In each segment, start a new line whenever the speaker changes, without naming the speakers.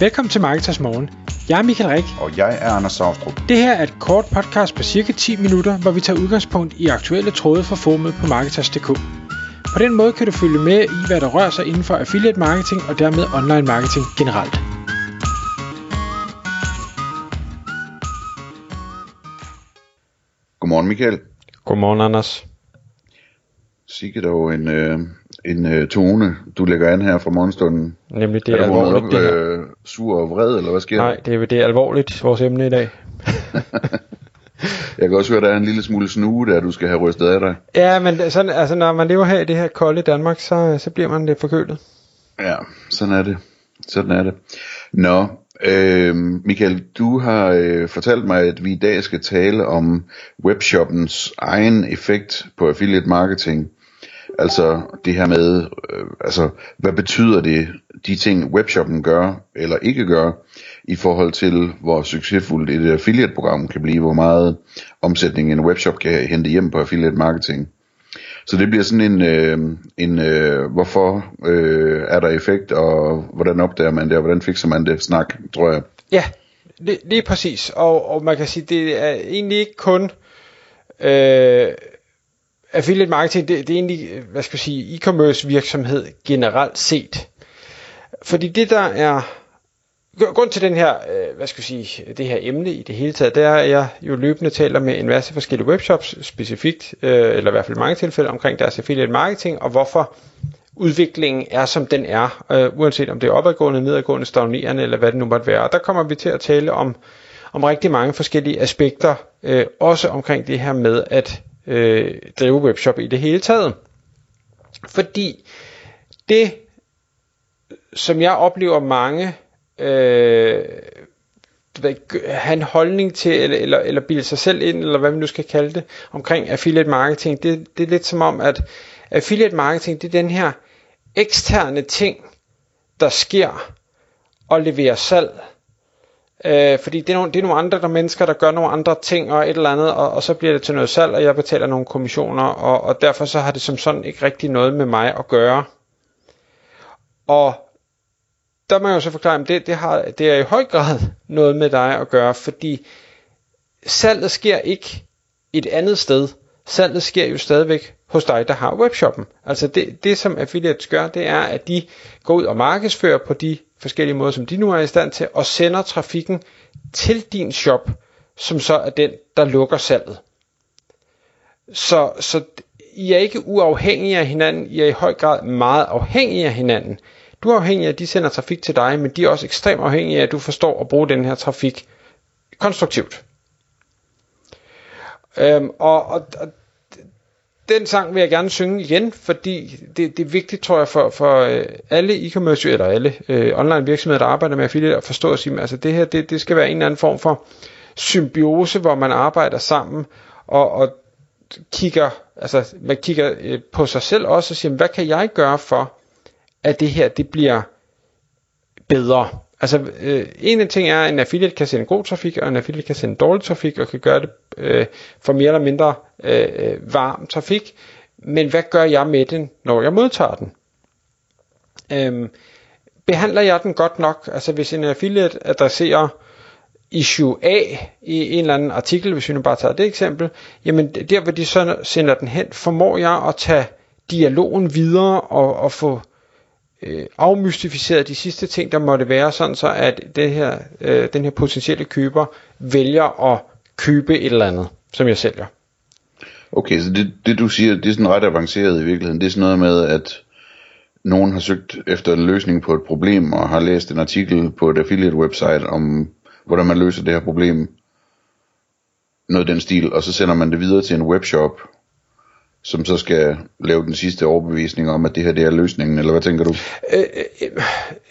Velkommen til Marketers Morgen. Jeg er Michael Rik.
Og jeg er Anders Saustrup.
Det her er et kort podcast på cirka 10 minutter, hvor vi tager udgangspunkt i aktuelle tråde fra formet på Marketers.dk. På den måde kan du følge med i, hvad der rører sig inden for affiliate marketing og dermed online marketing generelt.
Godmorgen Michael.
Godmorgen Anders.
Sikke dog en, øh, en øh, tone, du lægger an her fra morgenstunden.
Nemlig det er,
er
alvorligt
op,
det her.
øh, sur og vred, eller hvad sker
Nej, det er, det er alvorligt, vores emne i dag.
Jeg kan også høre, at der er en lille smule snue der, du skal have rystet af dig.
Ja, men sådan, altså, når man lever her i det her kolde Danmark, så, så bliver man lidt forkølet.
Ja, sådan er det. Sådan er det. Nå, øh, Michael, du har øh, fortalt mig, at vi i dag skal tale om webshoppens egen effekt på affiliate marketing. Altså det her med, øh, altså hvad betyder det, de ting webshoppen gør eller ikke gør, i forhold til hvor succesfuldt et affiliate-program kan blive, hvor meget omsætning en webshop kan hente hjem på affiliate marketing. Så det bliver sådan en, øh, en øh, hvorfor øh, er der effekt, og hvordan opdager man det, og hvordan fikser man det snak, tror jeg.
Ja, det, det er præcis. Og, og man kan sige, det er egentlig ikke kun øh, affiliate marketing, det, det er egentlig, hvad skal jeg sige, e-commerce virksomhed generelt set. Fordi det der er, grund til den her, øh, hvad skal jeg sige, det her emne i det hele taget, det er, at jeg jo løbende taler med en masse forskellige webshops specifikt, øh, eller i hvert fald mange tilfælde omkring deres affiliate marketing, og hvorfor udviklingen er, som den er, øh, uanset om det er opadgående, nedadgående, stagnerende, eller hvad det nu måtte være. Og der kommer vi til at tale om, om rigtig mange forskellige aspekter, øh, også omkring det her med at øh, drive webshop i det hele taget. Fordi det, som jeg oplever mange øh, have en holdning til, eller, eller, eller bilde sig selv ind, eller hvad man nu skal kalde det, omkring affiliate marketing, det, det er lidt som om, at affiliate marketing, det er den her eksterne ting, der sker og leverer salg. Øh, fordi det er, nogle, det er nogle andre der mennesker, der gør nogle andre ting og et eller andet, og, og så bliver det til noget salg, og jeg betaler nogle kommissioner, og, og derfor så har det som sådan ikke rigtig noget med mig at gøre. Og der må jeg jo så forklare, at det, det, har, det er i høj grad noget med dig at gøre, fordi salget sker ikke et andet sted. Salget sker jo stadigvæk hos dig, der har webshoppen. Altså det, det som affiliates gør, det er, at de går ud og markedsfører på de forskellige måder, som de nu er i stand til, og sender trafikken til din shop, som så er den, der lukker salget. Så, så I er ikke uafhængige af hinanden, I er i høj grad meget afhængige af hinanden. Du er afhængig af, at de sender trafik til dig, men de er også ekstremt afhængige af, at du forstår at bruge den her trafik konstruktivt. Øhm, og, og, og den sang vil jeg gerne synge igen, fordi det, det er vigtigt, tror jeg, for, for øh, alle e-commerce, eller alle øh, online virksomheder, der arbejder med affiliate, at forstå at sige, altså det her, det, det skal være en eller anden form for symbiose, hvor man arbejder sammen, og, og kigger, altså man kigger øh, på sig selv også, og siger, hvad kan jeg gøre for, at det her, det bliver bedre? Altså, øh, en af ting er, at en affiliate kan sende god trafik, og en affiliate kan sende dårlig trafik, og kan gøre det øh, for mere eller mindre øh, øh, varm trafik. Men hvad gør jeg med den, når jeg modtager den? Øhm, behandler jeg den godt nok? Altså, hvis en affiliate adresserer issue A i en eller anden artikel, hvis vi nu bare tager det eksempel, jamen der hvor de så sender den hen, formår jeg at tage dialogen videre og, og få øh, afmystificeret de sidste ting, der måtte være, sådan så at det her, øh, den her potentielle køber vælger at købe et eller andet, som jeg sælger.
Okay, så det, det du siger, det er sådan ret avanceret i virkeligheden. Det er sådan noget med, at nogen har søgt efter en løsning på et problem, og har læst en artikel på et affiliate website om, hvordan man løser det her problem. Noget den stil, og så sender man det videre til en webshop, som så skal lave den sidste overbevisning om, at det her det er løsningen, eller hvad tænker du?
Øh øh,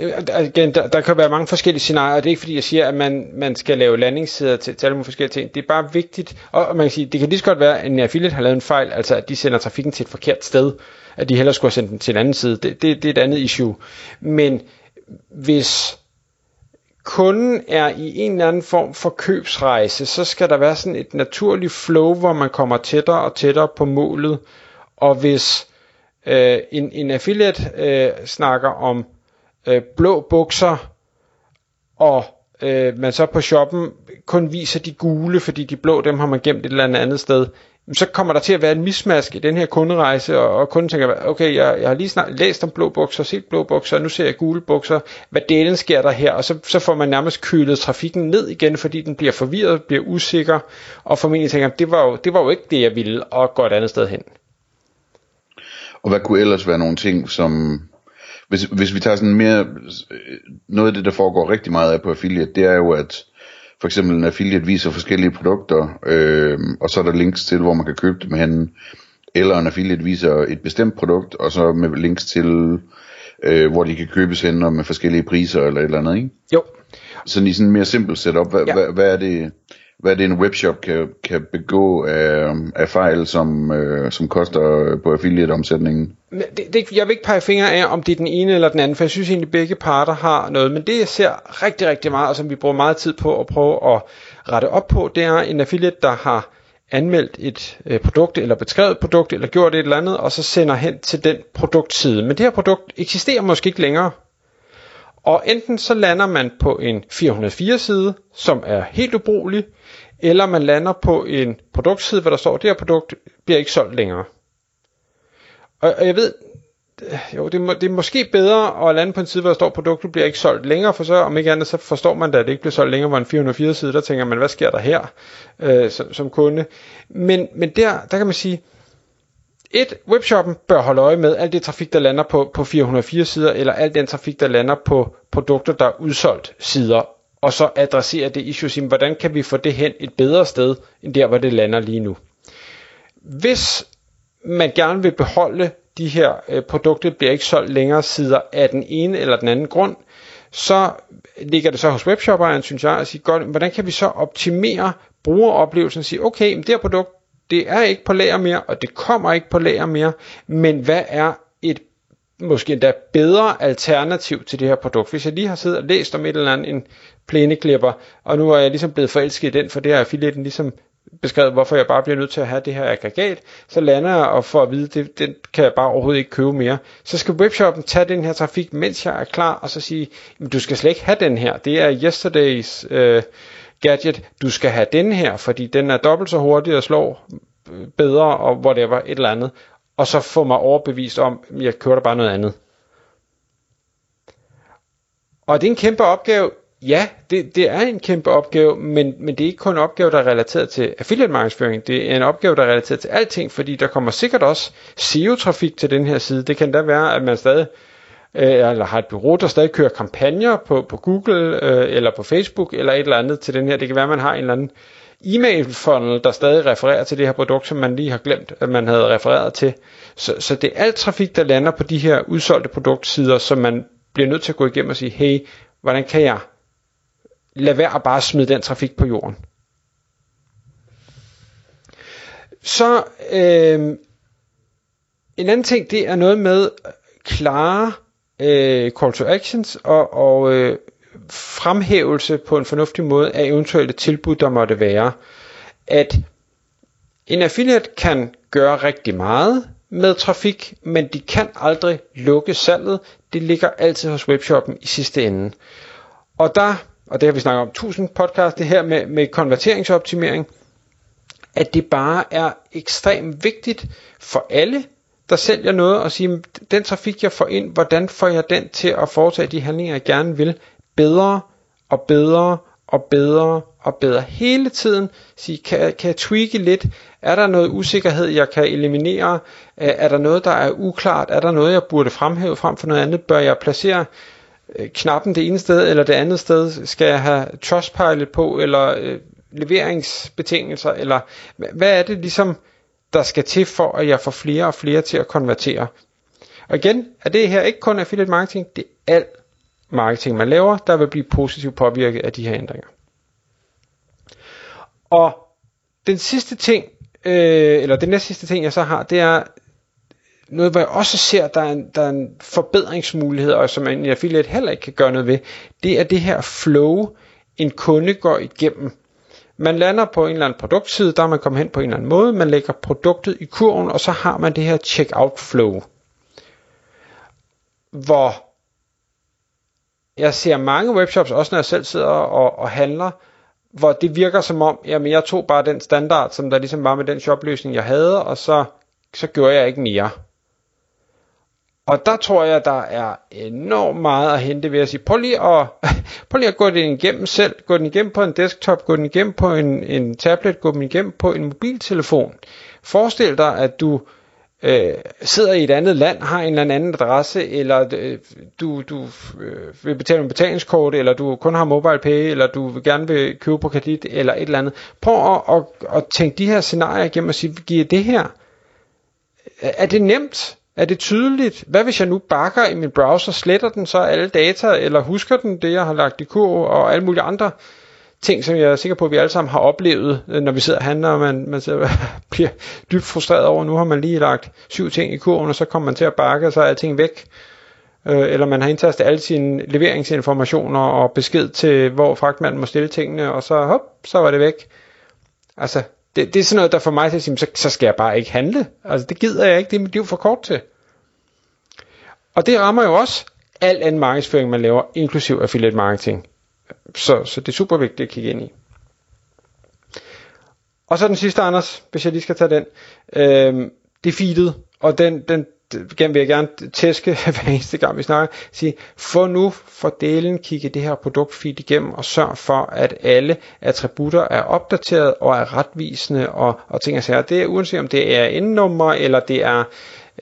øh, øh, igen, der, der kan være mange forskellige scenarier, og det er ikke fordi, jeg siger, at man, man skal lave landingssider til, til alle mulige forskellige ting. Det er bare vigtigt, og, og man kan sige, det kan lige så godt være, at en affiliate har lavet en fejl, altså at de sender trafikken til et forkert sted, at de hellere skulle have sendt den til en anden side. Det, det, det er et andet issue. Men hvis kunden er i en eller anden form for købsrejse, så skal der være sådan et naturligt flow, hvor man kommer tættere og tættere på målet. Og hvis øh, en, en affiliate øh, snakker om øh, blå bukser, og øh, man så på shoppen kun viser de gule, fordi de blå, dem har man gemt et eller andet sted, så kommer der til at være en mismask i den her kunderejse, og, og kunden tænker, okay, jeg, jeg har lige snart læst om blå bukser, set blå bukser, og nu ser jeg gule bukser, hvad delen sker der her, og så, så får man nærmest kølet trafikken ned igen, fordi den bliver forvirret, bliver usikker, og formentlig tænker, det var jo, det var jo ikke det, jeg ville, og går et andet sted hen.
Og hvad kunne ellers være nogle ting, som... Hvis, hvis vi tager sådan mere... Øh, noget af det, der foregår rigtig meget af på affiliate, det er jo, at for eksempel en affiliate viser forskellige produkter, øh, og så er der links til, hvor man kan købe dem hen, eller en affiliate viser et bestemt produkt, og så med links til, øh, hvor de kan købes hen, og med forskellige priser, eller et eller andet, ikke?
Jo.
Så i sådan en mere simpel setup, hvad, ja. hvad, hvad er det hvad det en webshop kan, kan begå af, af fejl, som, øh, som koster på affiliate-omsætningen?
Det, det, jeg vil ikke pege fingre af, om det er den ene eller den anden, for jeg synes egentlig, at begge parter har noget. Men det, jeg ser rigtig, rigtig meget, og som vi bruger meget tid på at prøve at rette op på, det er en affiliate, der har anmeldt et øh, produkt, eller beskrevet et produkt, eller gjort et eller andet, og så sender hen til den produktside. Men det her produkt eksisterer måske ikke længere. Og enten så lander man på en 404 side, som er helt ubrugelig, eller man lander på en produktside, hvor der står, at det her produkt bliver ikke solgt længere. Og, og jeg ved, øh, jo, det, må, det er måske bedre at lande på en side, hvor der står, at produktet bliver ikke solgt længere, for så om ikke andet, så forstår man da, at det ikke bliver solgt længere, hvor en 404 side, der tænker man, hvad sker der her øh, som, som kunde. Men, men der, der kan man sige, et, webshoppen bør holde øje med alt det trafik, der lander på, på 404 sider, eller al den trafik, der lander på produkter, der er udsolgt sider, og så adressere det issue, sige, hvordan kan vi få det hen et bedre sted, end der, hvor det lander lige nu. Hvis man gerne vil beholde de her øh, produkter, bliver ikke solgt længere sider af den ene eller den anden grund, så ligger det så hos webshopperen, synes jeg, at sige, godt, hvordan kan vi så optimere brugeroplevelsen og sige, okay, men det her produkt, det er ikke på lager mere, og det kommer ikke på lager mere, men hvad er måske endda bedre alternativ til det her produkt. Hvis jeg lige har siddet og læst om et eller andet, en plæneklipper, og nu er jeg ligesom blevet forelsket i den, for det har affiliaten ligesom beskrevet, hvorfor jeg bare bliver nødt til at have det her aggregat, så lander jeg og får at vide, det, den kan jeg bare overhovedet ikke købe mere. Så skal webshoppen tage den her trafik, mens jeg er klar, og så sige, du skal slet ikke have den her. Det er yesterdays øh, gadget, du skal have den her, fordi den er dobbelt så hurtig og slår øh, bedre, og whatever, et eller andet og så få mig overbevist om, at jeg kører der bare noget andet. Og det er en kæmpe opgave. Ja, det, det er en kæmpe opgave, men, men det er ikke kun en opgave, der er relateret til affiliate markedsføring. Det er en opgave, der er relateret til alting, fordi der kommer sikkert også SEO-trafik til den her side. Det kan da være, at man stadig øh, eller har et bureau, der stadig kører kampagner på, på Google øh, eller på Facebook eller et eller andet til den her. Det kan være, at man har en eller anden øh, funnel, der stadig refererer til det her produkt, som man lige har glemt, at man havde refereret til. Så, så det er alt trafik, der lander på de her udsolgte produktsider, som man bliver nødt til at gå igennem og sige, hey, hvordan kan jeg lade være at bare smide den trafik på jorden? Så øh, en anden ting, det er noget med klare øh, call to actions og, og øh, fremhævelse på en fornuftig måde af eventuelle tilbud, der måtte være. At en affiliate kan gøre rigtig meget med trafik, men de kan aldrig lukke salget. Det ligger altid hos webshoppen i sidste ende. Og der, og det har vi snakket om 1000 podcast, det her med, med konverteringsoptimering, at det bare er ekstremt vigtigt for alle, der sælger noget, og sige, den trafik jeg får ind, hvordan får jeg den til at foretage de handlinger, jeg gerne vil, bedre og bedre og bedre og bedre hele tiden. Sige, kan, kan jeg tweake lidt? Er der noget usikkerhed, jeg kan eliminere? Er der noget, der er uklart? Er der noget, jeg burde fremhæve frem for noget andet? Bør jeg placere øh, knappen det ene sted eller det andet sted? Skal jeg have Trustpilot på, eller øh, leveringsbetingelser? Eller hvad er det ligesom, der skal til for, at jeg får flere og flere til at konvertere? Og igen, er det her ikke kun affiliate marketing, det er alt marketing, man laver, der vil blive positivt påvirket af de her ændringer. Og den sidste ting, øh, eller den næste sidste ting, jeg så har, det er noget, hvor jeg også ser, der er en, der er en forbedringsmulighed, og som en affiliate heller ikke kan gøre noget ved, det er det her flow, en kunde går igennem. Man lander på en eller anden produktside, der er man kommet hen på en eller anden måde, man lægger produktet i kurven, og så har man det her checkout flow, hvor jeg ser mange webshops, også når jeg selv sidder og, og handler, hvor det virker som om, jamen jeg tog bare den standard, som der ligesom var med den shopløsning, jeg havde, og så, så gjorde jeg ikke mere. Og der tror jeg, der er enormt meget at hente ved at sige, prøv lige at, prøv lige at gå den igennem selv, gå den igennem på en desktop, gå den igennem på en, en tablet, gå den igennem på en mobiltelefon. Forestil dig, at du øh, sidder i et andet land, har en eller anden adresse, eller øh, du, du øh, vil betale med betalingskort, eller du kun har mobile pay, eller du vil gerne vil købe på kredit, eller et eller andet. Prøv at, at, at tænke de her scenarier igennem og sige, giver det her? Er det nemt? Er det tydeligt? Hvad hvis jeg nu bakker i min browser, sletter den så alle data, eller husker den det, jeg har lagt i kurv, og alle mulige andre ting, som jeg er sikker på, at vi alle sammen har oplevet, øh, når vi sidder og handler, og man, man så bliver dybt frustreret over, nu har man lige lagt syv ting i kurven, og så kommer man til at bakke, og så er alting væk. Øh, eller man har indtastet alle sine leveringsinformationer og besked til, hvor fragtmanden må stille tingene, og så hop, så var det væk. Altså, det, det er sådan noget, der for mig til at sige, så, så skal jeg bare ikke handle. Altså, det gider jeg ikke, det er mit liv for kort til. Og det rammer jo også al anden markedsføring, man laver, inklusiv affiliate marketing. Så, så det er super vigtigt at kigge ind i. Og så den sidste, Anders, hvis jeg lige skal tage den. Øh, det er feedet, og den, den, den vil jeg gerne tæske hver eneste gang vi snakker. Sige, få nu for delen kigge det her produktfeed igennem, og sørg for, at alle attributter er opdateret og er retvisende og, og ting og sager. Det er uanset om det er endnummer, eller det er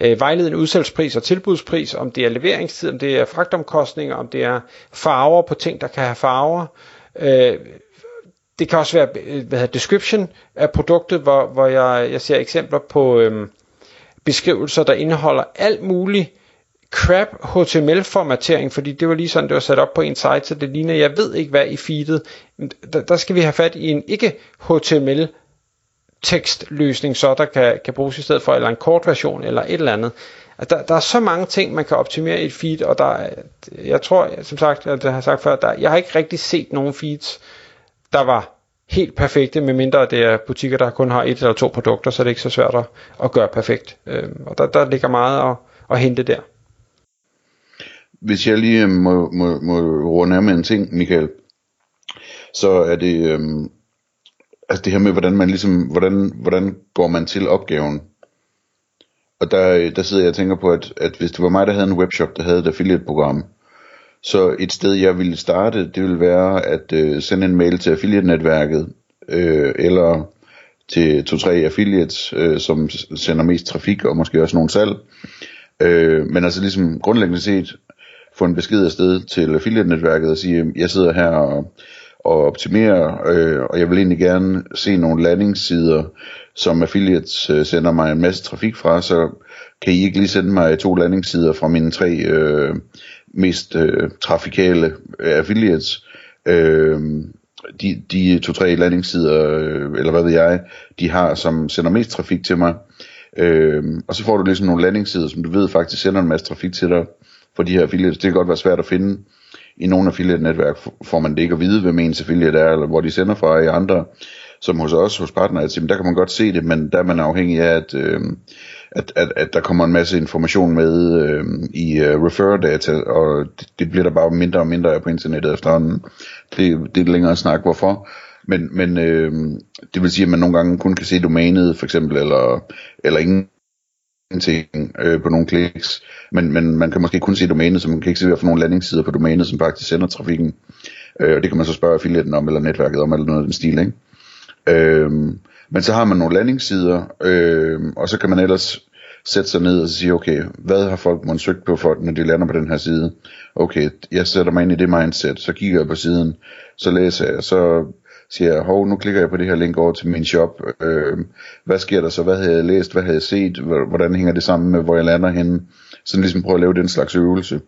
øh, vejledende udsalgspris og tilbudspris, om det er leveringstid, om det er fragtomkostninger, om det er farver på ting, der kan have farver. Øh, det kan også være øh, hvad hedder, description af produktet, hvor, hvor jeg, jeg ser eksempler på øh, beskrivelser, der indeholder alt muligt crap HTML-formatering, fordi det var lige sådan, det var sat op på en site, så det ligner, jeg ved ikke hvad i feedet. Der, der skal vi have fat i en ikke HTML tekstløsning, så der kan, kan bruges i stedet for, eller en kort version, eller et eller andet. Altså, der, der er så mange ting, man kan optimere i et feed, og der, jeg tror, som sagt, jeg har sagt før, der, jeg har ikke rigtig set nogen feeds, der var helt perfekte, medmindre det er butikker, der kun har et eller to produkter, så er det ikke så svært at, at gøre perfekt. Øhm, og der, der ligger meget at, at hente der.
Hvis jeg lige øhm, må, må, må runde af med en ting, Michael, så er det, øhm, altså det her med, hvordan man ligesom, hvordan, hvordan går man til opgaven? Og der, der sidder jeg og tænker på, at, at hvis det var mig, der havde en webshop, der havde et affiliate-program, så et sted, jeg ville starte, det ville være at øh, sende en mail til affiliate-netværket, øh, eller til to-tre affiliates, øh, som sender mest trafik, og måske også nogle salg. Øh, men altså ligesom grundlæggende set, få en besked afsted til affiliate-netværket og sige, jeg sidder her og og optimere, øh, og jeg vil egentlig gerne se nogle landingssider, som affiliates øh, sender mig en masse trafik fra, så kan I ikke lige sende mig to landingssider fra mine tre øh, mest øh, trafikale øh, affiliates. Øh, de, de to-tre landingssider, øh, eller hvad ved jeg, de har, som sender mest trafik til mig. Øh, og så får du ligesom nogle landingssider, som du ved faktisk sender en masse trafik til dig for de her affiliates. Det kan godt være svært at finde i nogle affiliate-netværk får man det ikke at vide, hvem ens affiliate er, eller hvor de sender fra i andre, som hos os, hos partnere, der kan man godt se det, men der er man afhængig af, at, øh, at, at, at der kommer en masse information med øh, i uh, refer-data, og det, det bliver der bare mindre og mindre af på internettet efterhånden. Det, det er længere snak, hvorfor. Men, men øh, det vil sige, at man nogle gange kun kan se domænet, for eksempel, eller, eller ingen ting øh, på nogle kliks, men, men man kan måske kun se domænet, så man kan ikke se, hvad for nogle landingssider på domænet, som faktisk sender trafikken. Øh, og det kan man så spørge affiliaten om, eller netværket om, eller noget af den stil, ikke? Øh, men så har man nogle landingssider, øh, og så kan man ellers sætte sig ned og sige, okay, hvad har folk måtte søgt på, for, når de lander på den her side? Okay, jeg sætter mig ind i det mindset, så kigger jeg på siden, så læser jeg, så siger hov, nu klikker jeg på det her link over til min shop. Øh, hvad sker der så? Hvad havde jeg læst? Hvad havde jeg set? Hvordan hænger det sammen med, hvor jeg lander henne? Så ligesom prøve at lave den slags øvelse.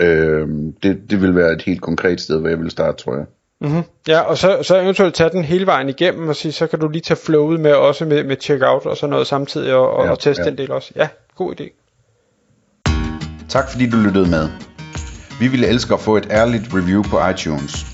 Øh, det, det vil være et helt konkret sted, hvor jeg vil starte, tror jeg.
Mm-hmm. Ja, og så, så eventuelt tage den hele vejen igennem og sige, så kan du lige tage flowet med også med, med checkout og sådan noget samtidig og, og, ja, og teste ja. den del også. Ja, god idé.
Tak fordi du lyttede med. Vi ville elske at få et ærligt review på iTunes.